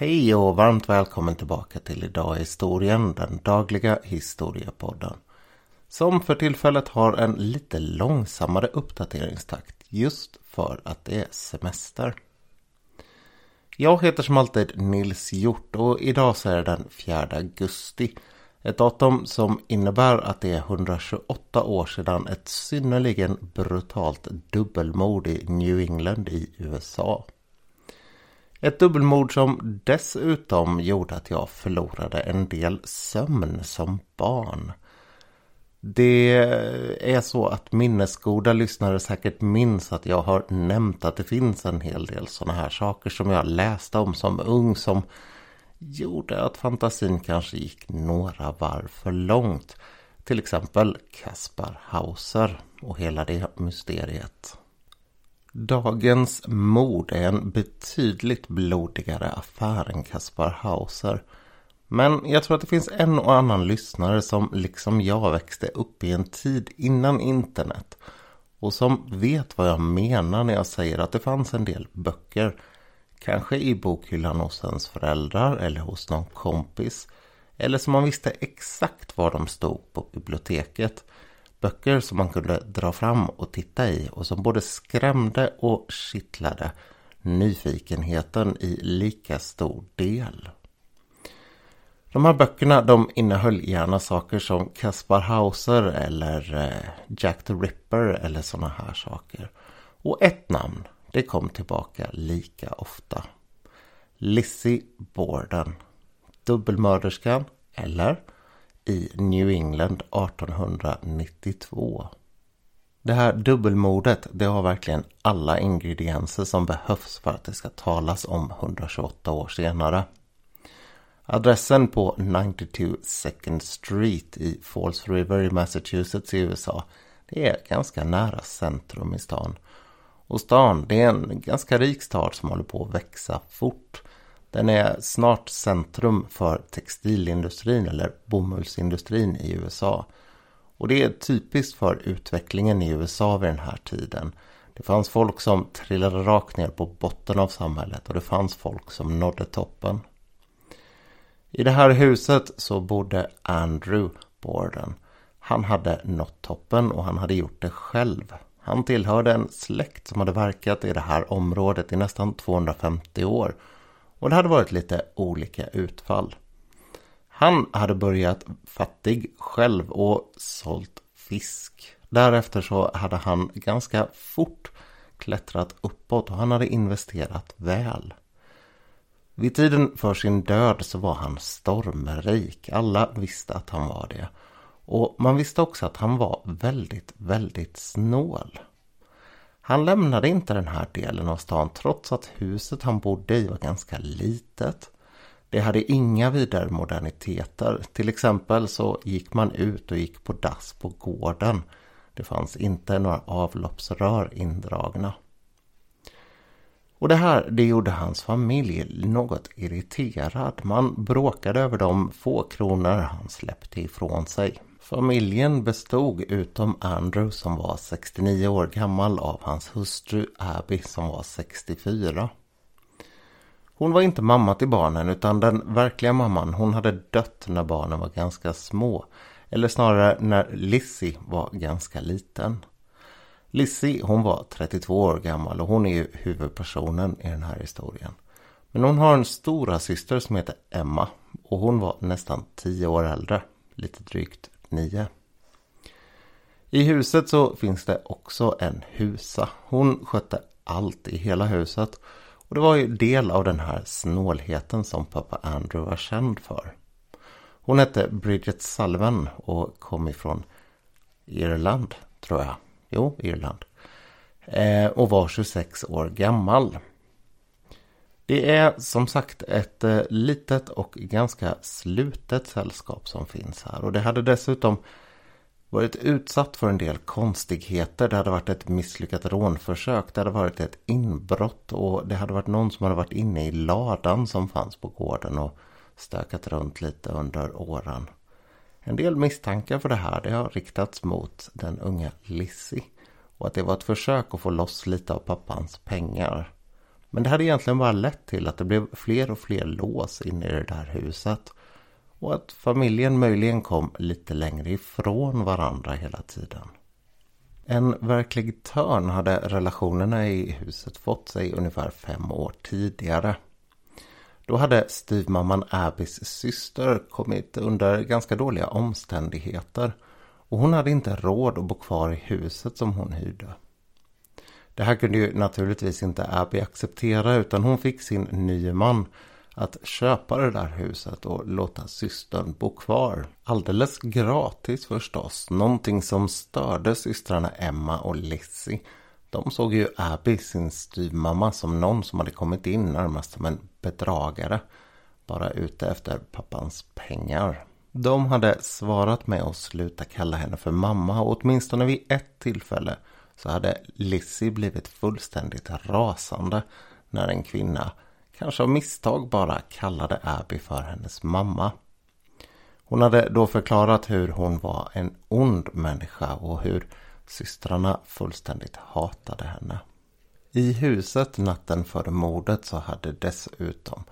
Hej och varmt välkommen tillbaka till Idag i historien, den dagliga historiepodden. Som för tillfället har en lite långsammare uppdateringstakt just för att det är semester. Jag heter som alltid Nils Hjort och idag så är det den 4 augusti. Ett datum som innebär att det är 128 år sedan ett synnerligen brutalt dubbelmord i New England i USA. Ett dubbelmord som dessutom gjorde att jag förlorade en del sömn som barn. Det är så att minnesgoda lyssnare säkert minns att jag har nämnt att det finns en hel del sådana här saker som jag läste om som ung som gjorde att fantasin kanske gick några varv för långt. Till exempel Kaspar Hauser och hela det mysteriet. Dagens mord är en betydligt blodigare affär än Kaspar Hauser. Men jag tror att det finns en och annan lyssnare som liksom jag växte upp i en tid innan internet. Och som vet vad jag menar när jag säger att det fanns en del böcker. Kanske i bokhyllan hos ens föräldrar eller hos någon kompis. Eller som man visste exakt var de stod på biblioteket. Böcker som man kunde dra fram och titta i och som både skrämde och kittlade nyfikenheten i lika stor del. De här böckerna de innehöll gärna saker som Kaspar Hauser eller eh, Jack the Ripper eller sådana här saker. Och ett namn, det kom tillbaka lika ofta. Lizzie Borden. Dubbelmörderskan, eller i New England 1892. Det här dubbelmordet det har verkligen alla ingredienser som behövs för att det ska talas om 128 år senare. Adressen på 92 Second Street i Falls River i Massachusetts i USA det är ganska nära centrum i stan. Och stan det är en ganska rik stad som håller på att växa fort. Den är snart centrum för textilindustrin eller bomullsindustrin i USA. Och det är typiskt för utvecklingen i USA vid den här tiden. Det fanns folk som trillade rakt ner på botten av samhället och det fanns folk som nådde toppen. I det här huset så bodde Andrew Borden. Han hade nått toppen och han hade gjort det själv. Han tillhörde en släkt som hade verkat i det här området i nästan 250 år och det hade varit lite olika utfall. Han hade börjat fattig själv och sålt fisk. Därefter så hade han ganska fort klättrat uppåt och han hade investerat väl. Vid tiden för sin död så var han stormrik. Alla visste att han var det. Och man visste också att han var väldigt, väldigt snål. Han lämnade inte den här delen av stan trots att huset han bodde i var ganska litet. Det hade inga vidare moderniteter. Till exempel så gick man ut och gick på dass på gården. Det fanns inte några avloppsrör indragna. Och det här det gjorde hans familj något irriterad. Man bråkade över de få kronor han släppte ifrån sig. Familjen bestod utom Andrew som var 69 år gammal av hans hustru Abby som var 64. Hon var inte mamma till barnen utan den verkliga mamman hon hade dött när barnen var ganska små. Eller snarare när Lizzie var ganska liten. Lizzie hon var 32 år gammal och hon är ju huvudpersonen i den här historien. Men hon har en stora syster som heter Emma och hon var nästan 10 år äldre. Lite drygt 9. I huset så finns det också en husa. Hon skötte allt i hela huset. Och det var ju del av den här snålheten som pappa Andrew var känd för. Hon hette Bridget Sullivan och kom ifrån Irland, tror jag. Jo, Irland. Eh, och var 26 år gammal. Det är som sagt ett eh, litet och ganska slutet sällskap som finns här. Och det hade dessutom varit utsatt för en del konstigheter. Det hade varit ett misslyckat rånförsök. Det hade varit ett inbrott och det hade varit någon som hade varit inne i ladan som fanns på gården och stökat runt lite under åren. En del misstankar för det här det har riktats mot den unga Lizzie och att det var ett försök att få loss lite av pappans pengar. Men det hade egentligen bara lett till att det blev fler och fler lås inne i det där huset. Och att familjen möjligen kom lite längre ifrån varandra hela tiden. En verklig törn hade relationerna i huset fått sig ungefär fem år tidigare. Då hade styvmamman Abbys syster kommit under ganska dåliga omständigheter och hon hade inte råd att bo kvar i huset som hon hyrde. Det här kunde ju naturligtvis inte Abby acceptera utan hon fick sin nye man att köpa det där huset och låta systern bo kvar. Alldeles gratis förstås. Någonting som störde systrarna Emma och Lizzie. De såg ju Abby, sin styvmamma, som någon som hade kommit in närmast som en bedragare. Bara ute efter pappans pengar. De hade svarat med att sluta kalla henne för mamma och åtminstone vid ett tillfälle så hade Lizzie blivit fullständigt rasande när en kvinna, kanske av misstag bara, kallade Abby för hennes mamma. Hon hade då förklarat hur hon var en ond människa och hur systrarna fullständigt hatade henne. I huset natten före mordet så hade dessutom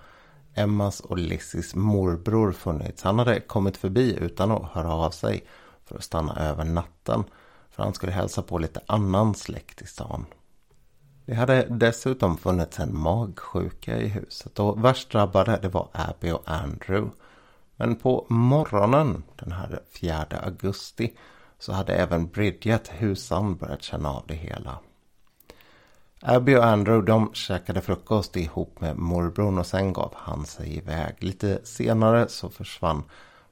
Emmas och Lizzys morbror funnits. Han hade kommit förbi utan att höra av sig för att stanna över natten. För han skulle hälsa på lite annan släkt i stan. Det hade dessutom funnits en magsjuka i huset och värst drabbade det var Abby och Andrew. Men på morgonen den här 4 augusti så hade även Bridget, husan, börjat känna av det hela. Abby och Andrew de käkade frukost ihop med morbrorn och sen gav han sig iväg. Lite senare så försvann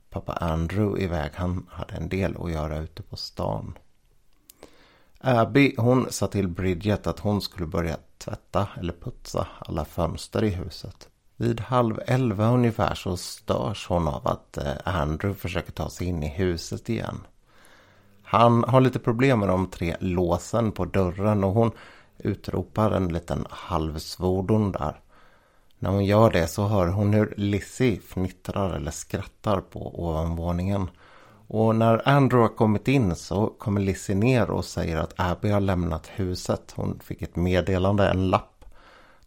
pappa Andrew iväg. Han hade en del att göra ute på stan. Abby hon sa till Bridget att hon skulle börja tvätta eller putsa alla fönster i huset. Vid halv elva ungefär så störs hon av att eh, Andrew försöker ta sig in i huset igen. Han har lite problem med de tre låsen på dörren och hon utropar en liten halvsvordon där. När hon gör det så hör hon hur Lizzie fnittrar eller skrattar på ovanvåningen. Och när Andrew har kommit in så kommer Lizzie ner och säger att Abby har lämnat huset. Hon fick ett meddelande, en lapp.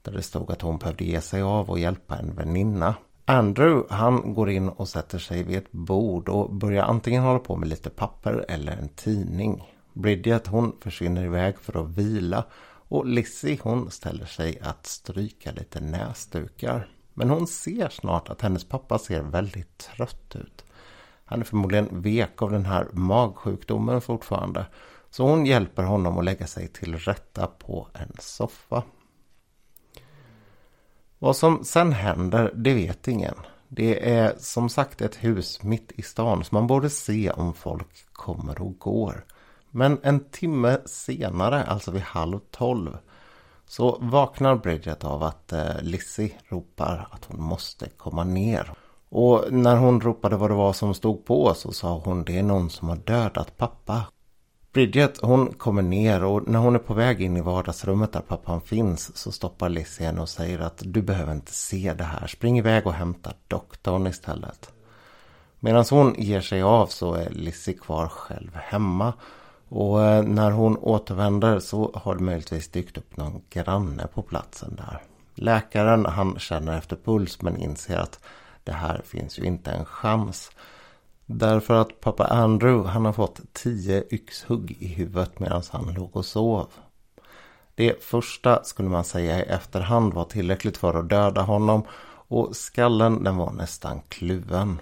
Där det stod att hon behövde ge sig av och hjälpa en väninna. Andrew han går in och sätter sig vid ett bord och börjar antingen hålla på med lite papper eller en tidning. Bridget hon försvinner iväg för att vila och Lizzie hon ställer sig att stryka lite näsdukar. Men hon ser snart att hennes pappa ser väldigt trött ut. Han är förmodligen vek av den här magsjukdomen fortfarande. Så hon hjälper honom att lägga sig till rätta på en soffa. Vad som sen händer, det vet ingen. Det är som sagt ett hus mitt i stan så man borde se om folk kommer och går. Men en timme senare, alltså vid halv tolv, så vaknar Bridget av att eh, Lizzie ropar att hon måste komma ner. Och när hon ropade vad det var som stod på så sa hon det är någon som har dödat pappa. Bridget hon kommer ner och när hon är på väg in i vardagsrummet där pappan finns så stoppar Lizzie henne och säger att du behöver inte se det här. Spring iväg och hämta doktorn istället. Medan hon ger sig av så är Lizzie kvar själv hemma och eh, när hon återvänder så har det möjligtvis dykt upp någon granne på platsen där. Läkaren han känner efter puls men inser att det här finns ju inte en chans. Därför att pappa Andrew han har fått tio yxhugg i huvudet medan han låg och sov. Det första skulle man säga i efterhand var tillräckligt för att döda honom och skallen den var nästan kluven.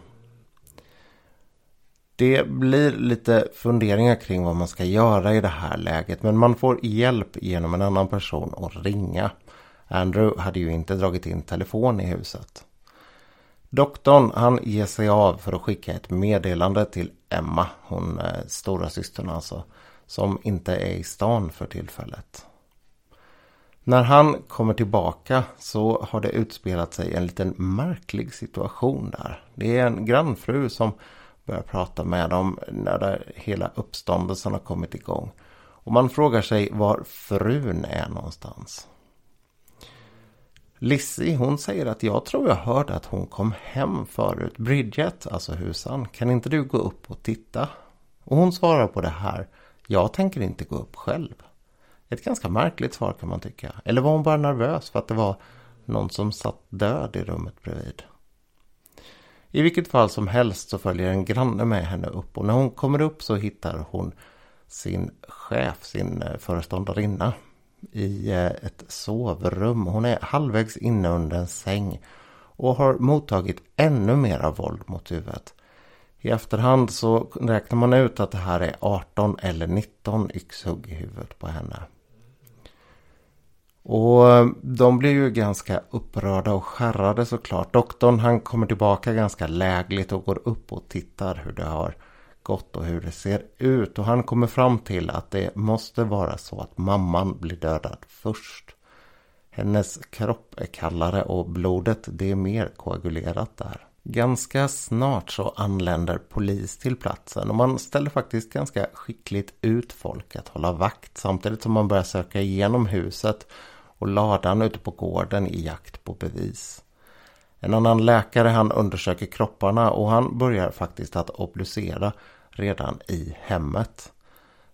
Det blir lite funderingar kring vad man ska göra i det här läget men man får hjälp genom en annan person att ringa. Andrew hade ju inte dragit in telefon i huset. Doktorn han ger sig av för att skicka ett meddelande till Emma, hon eh, stora systern alltså, som inte är i stan för tillfället. När han kommer tillbaka så har det utspelat sig en liten märklig situation där. Det är en grannfru som börjar prata med dem när det, hela uppståndelsen har kommit igång. Och man frågar sig var frun är någonstans. Lizzie hon säger att jag tror jag hörde att hon kom hem förut. Bridget, alltså husan, kan inte du gå upp och titta? Och hon svarar på det här. Jag tänker inte gå upp själv. Ett ganska märkligt svar kan man tycka. Eller var hon bara nervös för att det var någon som satt död i rummet bredvid? I vilket fall som helst så följer en granne med henne upp och när hon kommer upp så hittar hon sin chef, sin eh, föreståndarinna i eh, ett sovrum. Hon är halvvägs inne under en säng och har mottagit ännu mera våld mot huvudet. I efterhand så räknar man ut att det här är 18 eller 19 yxhugg i huvudet på henne. Och eh, de blir ju ganska upprörda och skärrade såklart. Doktorn han kommer tillbaka ganska lägligt och går upp och tittar hur det har gått och hur det ser ut. Och han kommer fram till att det måste vara så att mamman blir dödad först. Hennes kropp är kallare och blodet det är mer koagulerat där. Ganska snart så anländer polis till platsen och man ställer faktiskt ganska skickligt ut folk att hålla vakt samtidigt som man börjar söka igenom huset och ladan ute på gården i jakt på bevis. En annan läkare han undersöker kropparna och han börjar faktiskt att obducera redan i hemmet.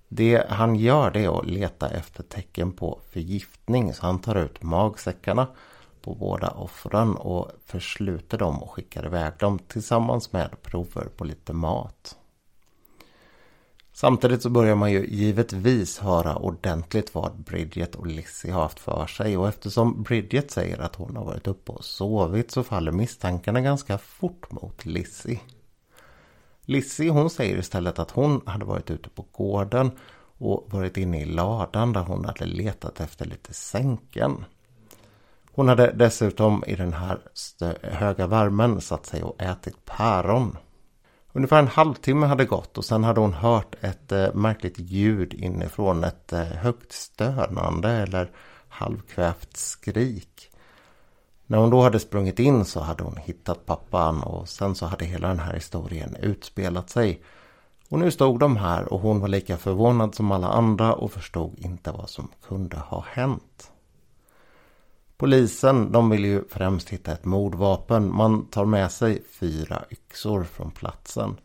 Det han gör det är att leta efter tecken på förgiftning så han tar ut magsäckarna på båda offren och försluter dem och skickar iväg dem tillsammans med prover på lite mat. Samtidigt så börjar man ju givetvis höra ordentligt vad Bridget och Lizzie har haft för sig och eftersom Bridget säger att hon har varit uppe och sovit så faller misstankarna ganska fort mot Lizzie. Lizzie hon säger istället att hon hade varit ute på gården och varit inne i ladan där hon hade letat efter lite sänken. Hon hade dessutom i den här höga värmen satt sig och ätit päron. Ungefär en halvtimme hade gått och sen hade hon hört ett eh, märkligt ljud inifrån ett eh, högt stönande eller halvkvävt skrik. När hon då hade sprungit in så hade hon hittat pappan och sen så hade hela den här historien utspelat sig. Och nu stod de här och hon var lika förvånad som alla andra och förstod inte vad som kunde ha hänt. Polisen de vill ju främst hitta ett mordvapen. Man tar med sig fyra yxor från platsen.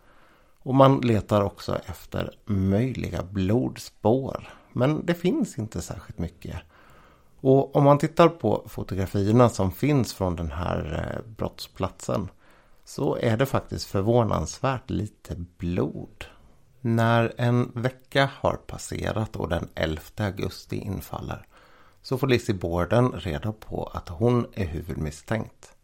Och man letar också efter möjliga blodspår. Men det finns inte särskilt mycket. Och om man tittar på fotografierna som finns från den här eh, brottsplatsen så är det faktiskt förvånansvärt lite blod. När en vecka har passerat och den 11 augusti infaller så får Lizzie Borden reda på att hon är huvudmisstänkt.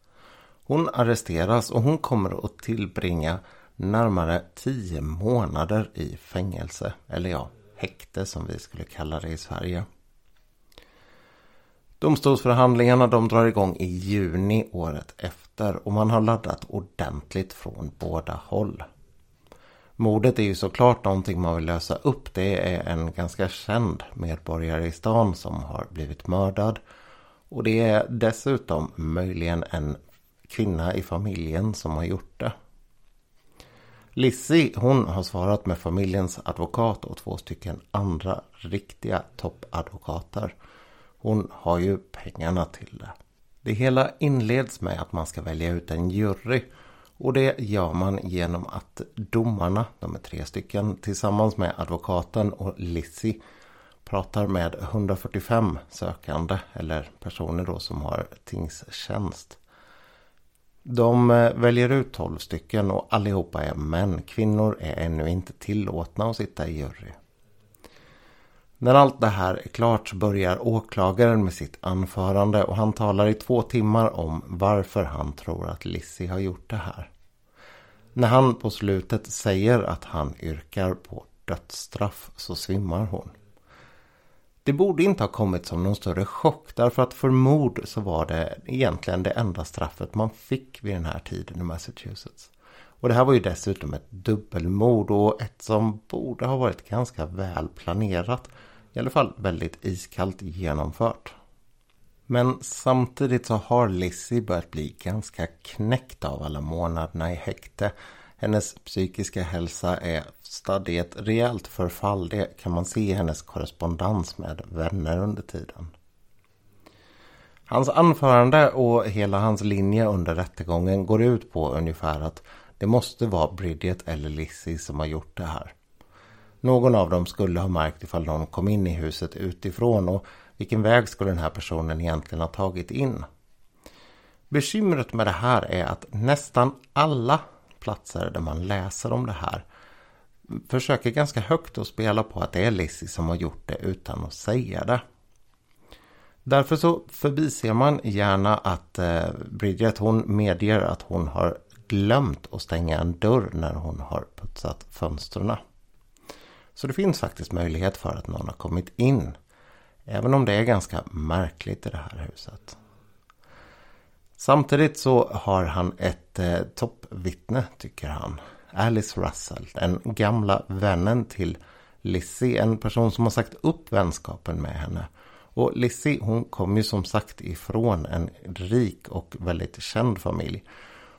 Hon arresteras och hon kommer att tillbringa närmare 10 månader i fängelse. Eller ja, häkte som vi skulle kalla det i Sverige. Domstolsförhandlingarna de drar igång i juni året efter och man har laddat ordentligt från båda håll. Mordet är ju såklart någonting man vill lösa upp. Det är en ganska känd medborgare i stan som har blivit mördad. Och det är dessutom möjligen en kvinna i familjen som har gjort det. Lizzie hon har svarat med familjens advokat och två stycken andra riktiga toppadvokater. Hon har ju pengarna till det. Det hela inleds med att man ska välja ut en jury och det gör man genom att domarna, de är tre stycken, tillsammans med advokaten och Lizzie pratar med 145 sökande eller personer då som har tingstjänst. De eh, väljer ut 12 stycken och allihopa är män. Kvinnor är ännu inte tillåtna att sitta i jury. När allt det här är klart så börjar åklagaren med sitt anförande och han talar i två timmar om varför han tror att Lizzie har gjort det här. När han på slutet säger att han yrkar på dödsstraff så svimmar hon. Det borde inte ha kommit som någon större chock därför att för mord så var det egentligen det enda straffet man fick vid den här tiden i Massachusetts. Och det här var ju dessutom ett dubbelmord och ett som borde ha varit ganska väl planerat. I alla fall väldigt iskallt genomfört. Men samtidigt så har Lizzie börjat bli ganska knäckt av alla månaderna i häkte. Hennes psykiska hälsa är stadd i ett rejält förfall. Det kan man se i hennes korrespondens med vänner under tiden. Hans anförande och hela hans linje under rättegången går ut på ungefär att det måste vara Bridget eller Lizzie som har gjort det här. Någon av dem skulle ha märkt ifall någon kom in i huset utifrån och vilken väg skulle den här personen egentligen ha tagit in? Bekymret med det här är att nästan alla platser där man läser om det här försöker ganska högt att spela på att det är Lizzie som har gjort det utan att säga det. Därför så förbiser man gärna att eh, Bridget hon medger att hon har glömt att stänga en dörr när hon har putsat fönstren. Så det finns faktiskt möjlighet för att någon har kommit in. Även om det är ganska märkligt i det här huset. Samtidigt så har han ett eh, toppvittne tycker han. Alice Russell, den gamla vännen till Lizzie. En person som har sagt upp vänskapen med henne. Och Lizzie hon kom ju som sagt ifrån en rik och väldigt känd familj.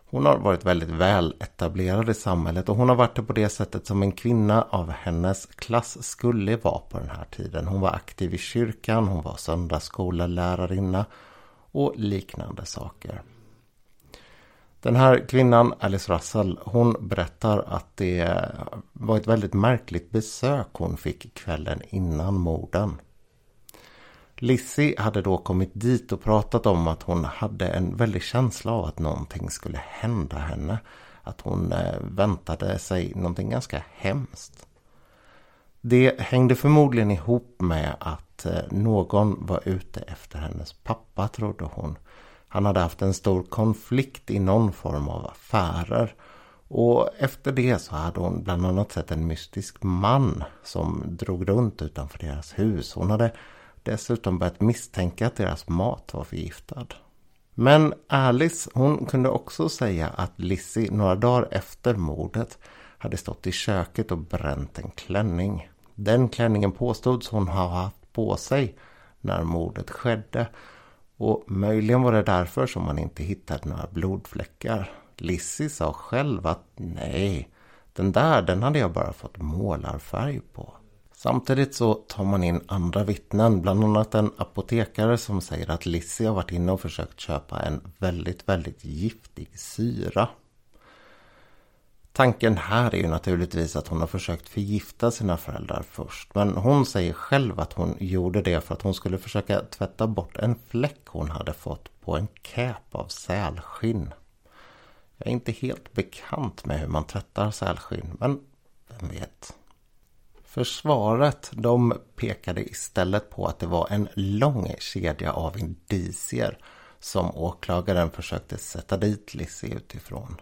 Hon har varit väldigt väl etablerad i samhället och hon har varit det på det sättet som en kvinna av hennes klass skulle vara på den här tiden. Hon var aktiv i kyrkan, hon var söndagsskolelärarinna och liknande saker. Den här kvinnan, Alice Russell, hon berättar att det var ett väldigt märkligt besök hon fick kvällen innan morden. Lizzie hade då kommit dit och pratat om att hon hade en väldig känsla av att någonting skulle hända henne. Att hon eh, väntade sig någonting ganska hemskt. Det hängde förmodligen ihop med att eh, någon var ute efter hennes pappa trodde hon. Han hade haft en stor konflikt i någon form av affärer. Och efter det så hade hon bland annat sett en mystisk man som drog runt utanför deras hus. Hon hade dessutom börjat misstänka att deras mat var förgiftad. Men Alice hon kunde också säga att Lizzie några dagar efter mordet hade stått i köket och bränt en klänning. Den klänningen påstods hon ha haft på sig när mordet skedde. Och möjligen var det därför som man inte hittade några blodfläckar. Lizzie sa själv att nej, den där den hade jag bara fått målarfärg på. Samtidigt så tar man in andra vittnen, bland annat en apotekare som säger att Lizzie har varit inne och försökt köpa en väldigt, väldigt giftig syra. Tanken här är ju naturligtvis att hon har försökt förgifta sina föräldrar först. Men hon säger själv att hon gjorde det för att hon skulle försöka tvätta bort en fläck hon hade fått på en käp av sälskinn. Jag är inte helt bekant med hur man tvättar sälskinn, men vem vet. Försvaret de pekade istället på att det var en lång kedja av indicier som åklagaren försökte sätta dit Lizzie utifrån.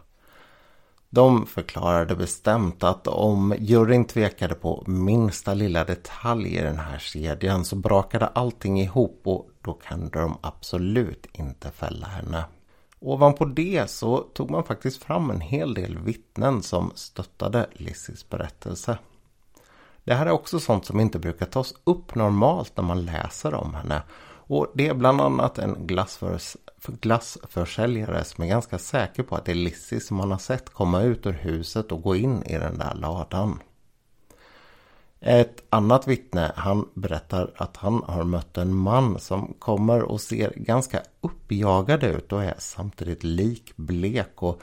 De förklarade bestämt att om juryn tvekade på minsta lilla detalj i den här kedjan så brakade allting ihop och då kunde de absolut inte fälla henne. Ovanpå det så tog man faktiskt fram en hel del vittnen som stöttade Lizzies berättelse. Det här är också sånt som inte brukar tas upp normalt när man läser om henne. Och det är bland annat en glassförs glassförsäljare som är ganska säker på att det är Lissy som han har sett komma ut ur huset och gå in i den där ladan. Ett annat vittne, han berättar att han har mött en man som kommer och ser ganska uppjagad ut och är samtidigt likblek och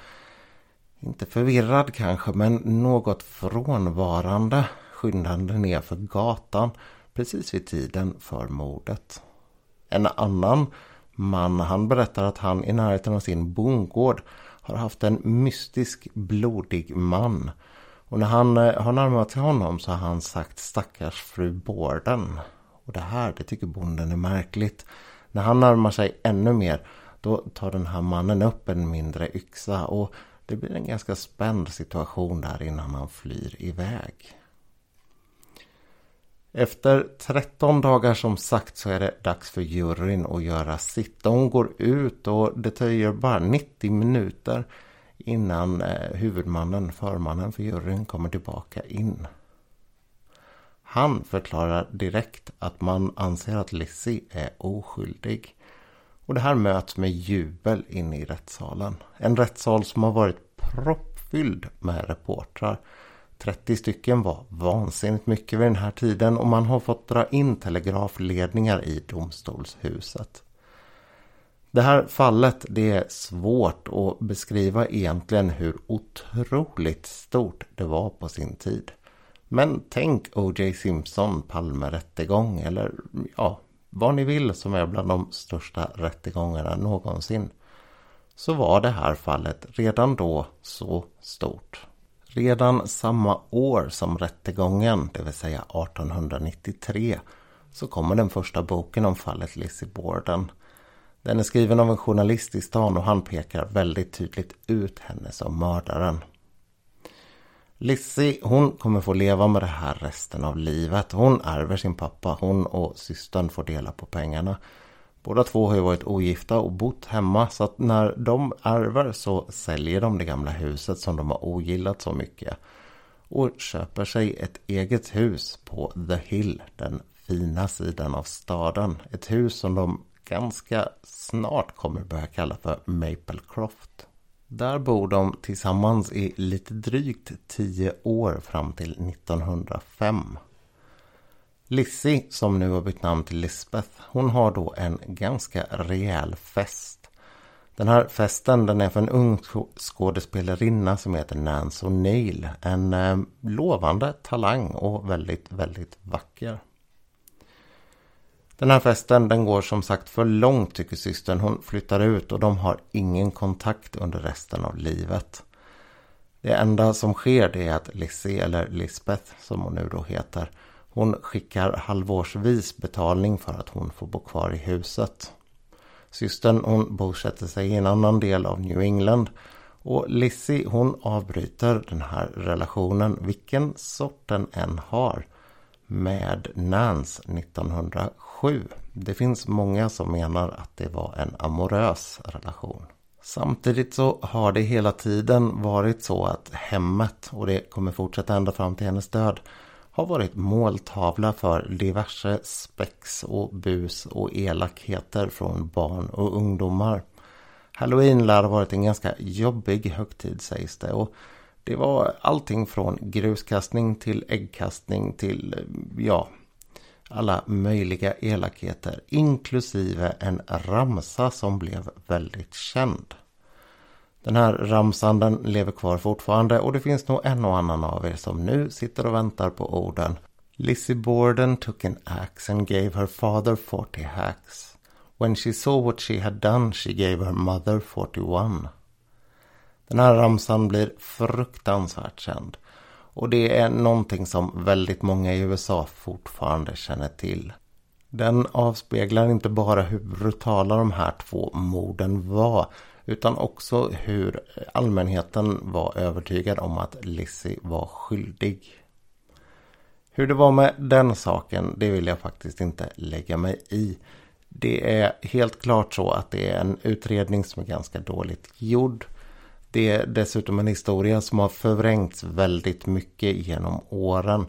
inte förvirrad kanske men något frånvarande skyndande ner för gatan precis vid tiden för mordet. En annan man han berättar att han i närheten av sin bondgård har haft en mystisk blodig man. Och när han eh, har närmat sig honom så har han sagt stackars fru Borden. Och det här det tycker bonden är märkligt. När han närmar sig ännu mer då tar den här mannen upp en mindre yxa och det blir en ganska spänd situation där innan han flyr iväg. Efter 13 dagar som sagt så är det dags för juryn att göra sitt. De går ut och det tar bara 90 minuter innan eh, huvudmannen, förmannen för juryn kommer tillbaka in. Han förklarar direkt att man anser att Lizzie är oskyldig. Och det här möts med jubel inne i rättssalen. En rättssal som har varit proppfylld med reportrar 30 stycken var vansinnigt mycket vid den här tiden och man har fått dra in telegrafledningar i domstolshuset. Det här fallet det är svårt att beskriva egentligen hur otroligt stort det var på sin tid. Men tänk O.J. Simpson Palmerättegång eller ja, vad ni vill som är bland de största rättegångarna någonsin. Så var det här fallet redan då så stort. Redan samma år som rättegången, det vill säga 1893, så kommer den första boken om fallet Lizzie Borden. Den är skriven av en journalist i stan och han pekar väldigt tydligt ut henne som mördaren. Lizzie, hon kommer få leva med det här resten av livet. Hon ärver sin pappa. Hon och systern får dela på pengarna. Båda två har ju varit ogifta och bott hemma så att när de ärver så säljer de det gamla huset som de har ogillat så mycket. Och köper sig ett eget hus på The Hill, den fina sidan av staden. Ett hus som de ganska snart kommer börja kalla för Maplecroft. Där bor de tillsammans i lite drygt tio år fram till 1905. Lizzie, som nu har bytt namn till Lisbeth, hon har då en ganska rejäl fest. Den här festen den är för en ung skådespelarinna som heter Nancy O'Neill. En eh, lovande talang och väldigt, väldigt vacker. Den här festen den går som sagt för långt tycker systern. Hon flyttar ut och de har ingen kontakt under resten av livet. Det enda som sker det är att Lizzie, eller Lisbeth som hon nu då heter, hon skickar halvårsvis betalning för att hon får bo kvar i huset. Systern hon bosätter sig i en annan del av New England och Lizzie hon avbryter den här relationen, vilken sort den än har, med Nance 1907. Det finns många som menar att det var en amorös relation. Samtidigt så har det hela tiden varit så att hemmet, och det kommer fortsätta ända fram till hennes död, har varit måltavla för diverse spex och bus och elakheter från barn och ungdomar. Halloween lär ha varit en ganska jobbig högtid sägs det och det var allting från gruskastning till äggkastning till, ja, alla möjliga elakheter. Inklusive en ramsa som blev väldigt känd. Den här ramsan den lever kvar fortfarande och det finns nog en och annan av er som nu sitter och väntar på orden. Lizzie Borden took an axe and gave her father forty hacks. When she saw what she had done she gave her mother forty one. Den här ramsan blir fruktansvärt känd. Och det är någonting som väldigt många i USA fortfarande känner till. Den avspeglar inte bara hur brutala de här två morden var utan också hur allmänheten var övertygad om att Lizzie var skyldig. Hur det var med den saken, det vill jag faktiskt inte lägga mig i. Det är helt klart så att det är en utredning som är ganska dåligt gjord. Det är dessutom en historia som har förvrängts väldigt mycket genom åren.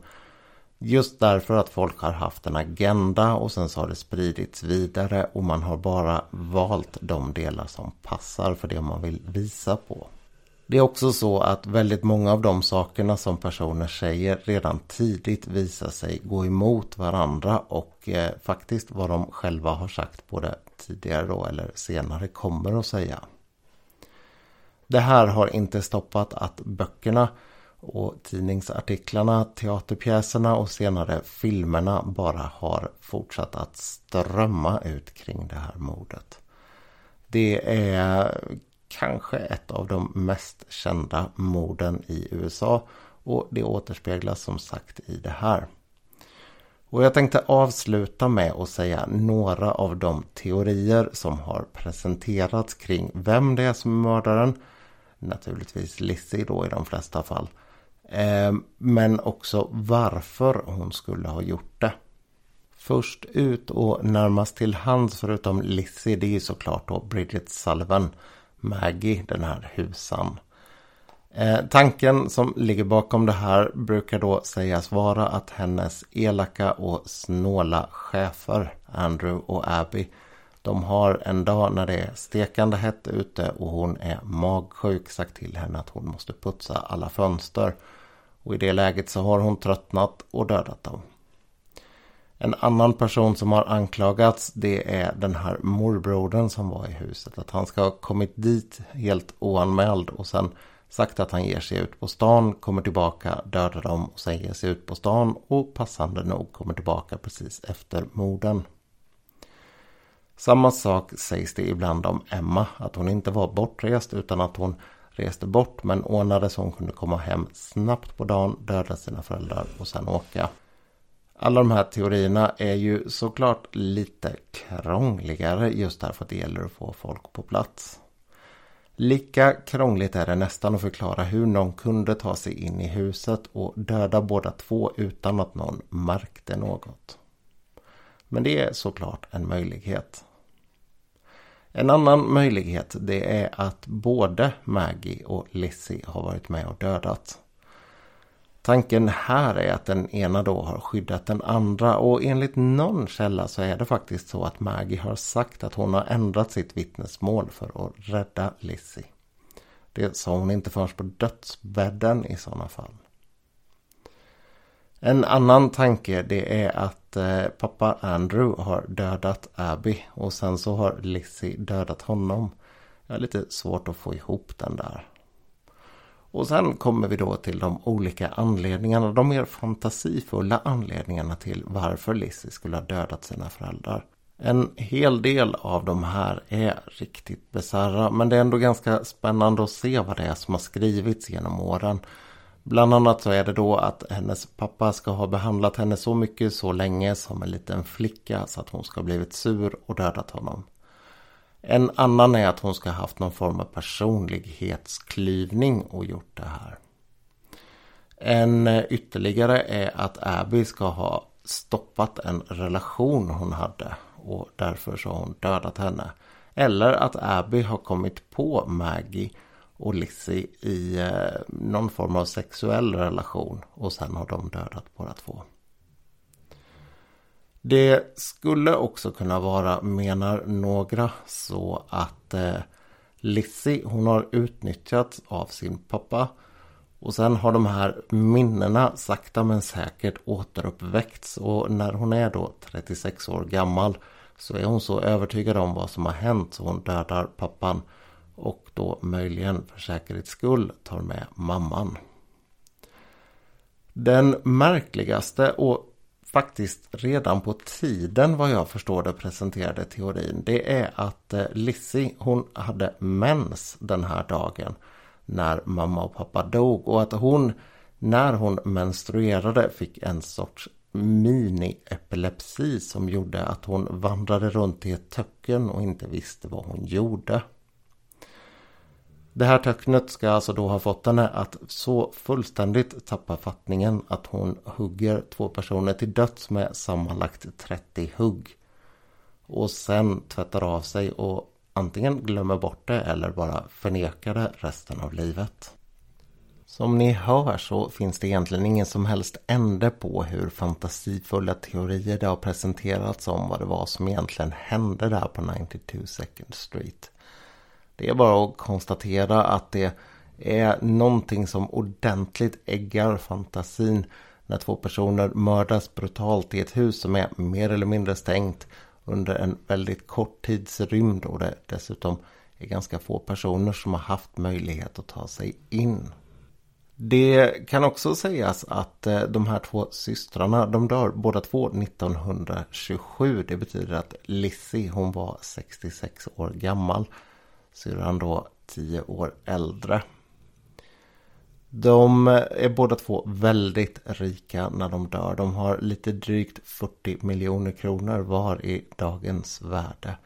Just därför att folk har haft en agenda och sen så har det spridits vidare och man har bara valt de delar som passar för det man vill visa på. Det är också så att väldigt många av de sakerna som personer säger redan tidigt visar sig gå emot varandra och eh, faktiskt vad de själva har sagt både tidigare då eller senare kommer att säga. Det här har inte stoppat att böckerna och tidningsartiklarna, teaterpjäserna och senare filmerna bara har fortsatt att strömma ut kring det här mordet. Det är kanske ett av de mest kända morden i USA och det återspeglas som sagt i det här. Och jag tänkte avsluta med att säga några av de teorier som har presenterats kring vem det är som är mördaren. Naturligtvis Lizzie då i de flesta fall. Ehm, men också varför hon skulle ha gjort det. Först ut och närmast till hands förutom Lizzie det är såklart då Bridget Sullivan. Maggie, den här husan. Eh, tanken som ligger bakom det här brukar då sägas vara att hennes elaka och snåla chefer Andrew och Abby de har en dag när det är stekande hett ute och hon är magsjuk sagt till henne att hon måste putsa alla fönster. Och i det läget så har hon tröttnat och dödat dem. En annan person som har anklagats det är den här morbrodern som var i huset. Att han ska ha kommit dit helt oanmäld och sen sagt att han ger sig ut på stan, kommer tillbaka, dödar dem och sen ger sig ut på stan och passande nog kommer tillbaka precis efter morden. Samma sak sägs det ibland om Emma, att hon inte var bortrest utan att hon reste bort men ordnade så hon kunde komma hem snabbt på dagen, döda sina föräldrar och sen åka. Alla de här teorierna är ju såklart lite krångligare just därför att det gäller att få folk på plats. Lika krångligt är det nästan att förklara hur någon kunde ta sig in i huset och döda båda två utan att någon märkte något. Men det är såklart en möjlighet. En annan möjlighet det är att både Maggie och Lizzie har varit med och dödat. Tanken här är att den ena då har skyddat den andra och enligt någon källa så är det faktiskt så att Maggie har sagt att hon har ändrat sitt vittnesmål för att rädda Lizzie. Det sa hon inte förrän på dödsbädden i sådana fall. En annan tanke det är att eh, pappa Andrew har dödat Abby och sen så har Lizzie dödat honom. Jag har lite svårt att få ihop den där. Och sen kommer vi då till de olika anledningarna, de mer fantasifulla anledningarna till varför Lizzie skulle ha dödat sina föräldrar. En hel del av de här är riktigt bisarra men det är ändå ganska spännande att se vad det är som har skrivits genom åren. Bland annat så är det då att hennes pappa ska ha behandlat henne så mycket så länge som en liten flicka så att hon ska ha blivit sur och dödat honom. En annan är att hon ska ha haft någon form av personlighetsklyvning och gjort det här. En eh, ytterligare är att Abby ska ha stoppat en relation hon hade och därför så har hon dödat henne. Eller att Abby har kommit på Maggie och Lizzie i eh, någon form av sexuell relation och sen har de dödat båda två. Det skulle också kunna vara, menar några, så att eh, Lizzie hon har utnyttjats av sin pappa och sen har de här minnena sakta men säkert återuppväckts och när hon är då 36 år gammal så är hon så övertygad om vad som har hänt så hon dödar pappan och då möjligen för säkerhets skull tar med mamman. Den märkligaste och faktiskt redan på tiden vad jag förstår det presenterade teorin det är att eh, Lizzie hon hade mens den här dagen när mamma och pappa dog och att hon när hon menstruerade fick en sorts mini-epilepsi som gjorde att hon vandrade runt i ett töcken och inte visste vad hon gjorde. Det här töcknet ska alltså då ha fått henne att så fullständigt tappa fattningen att hon hugger två personer till döds med sammanlagt 30 hugg. Och sen tvättar av sig och antingen glömmer bort det eller bara förnekar det resten av livet. Som ni hör så finns det egentligen ingen som helst ände på hur fantasifulla teorier det har presenterats om vad det var som egentligen hände där på 92 Second Street. Det är bara att konstatera att det är någonting som ordentligt äggar fantasin när två personer mördas brutalt i ett hus som är mer eller mindre stängt under en väldigt kort tidsrymd och det dessutom är ganska få personer som har haft möjlighet att ta sig in. Det kan också sägas att eh, de här två systrarna, de dör båda två 1927. Det betyder att Lizzie, hon var 66 år gammal syrran då tio år äldre. De är båda två väldigt rika när de dör. De har lite drygt 40 miljoner kronor var i dagens värde.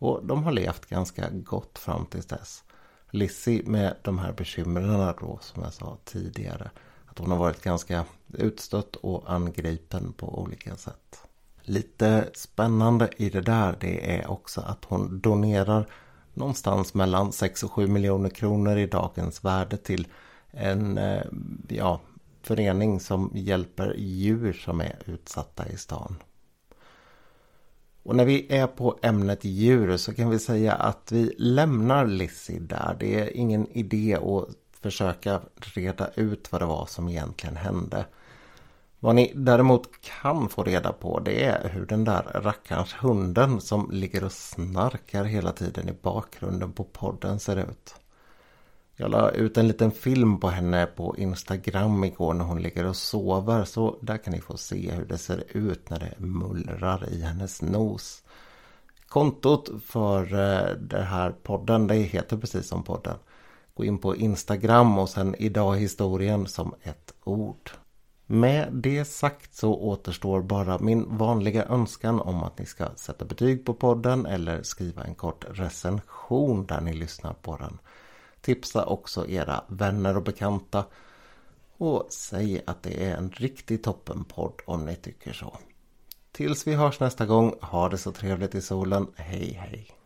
Och de har levt ganska gott fram till dess. Lizzie med de här bekymren då som jag sa tidigare. Att hon har varit ganska utstött och angripen på olika sätt. Lite spännande i det där det är också att hon donerar någonstans mellan 6 och 7 miljoner kronor i dagens värde till en eh, ja, förening som hjälper djur som är utsatta i stan. Och när vi är på ämnet djur så kan vi säga att vi lämnar Lizzie där. Det är ingen idé att försöka reda ut vad det var som egentligen hände. Vad ni däremot kan få reda på det är hur den där rackarns hunden som ligger och snarkar hela tiden i bakgrunden på podden ser ut. Jag la ut en liten film på henne på Instagram igår när hon ligger och sover. Så där kan ni få se hur det ser ut när det mullrar i hennes nos. Kontot för eh, den här podden, det heter precis som podden. Gå in på Instagram och sen idag historien som ett ord. Med det sagt så återstår bara min vanliga önskan om att ni ska sätta betyg på podden eller skriva en kort recension där ni lyssnar på den. Tipsa också era vänner och bekanta. Och säg att det är en riktig toppenpodd om ni tycker så. Tills vi hörs nästa gång, ha det så trevligt i solen. Hej hej!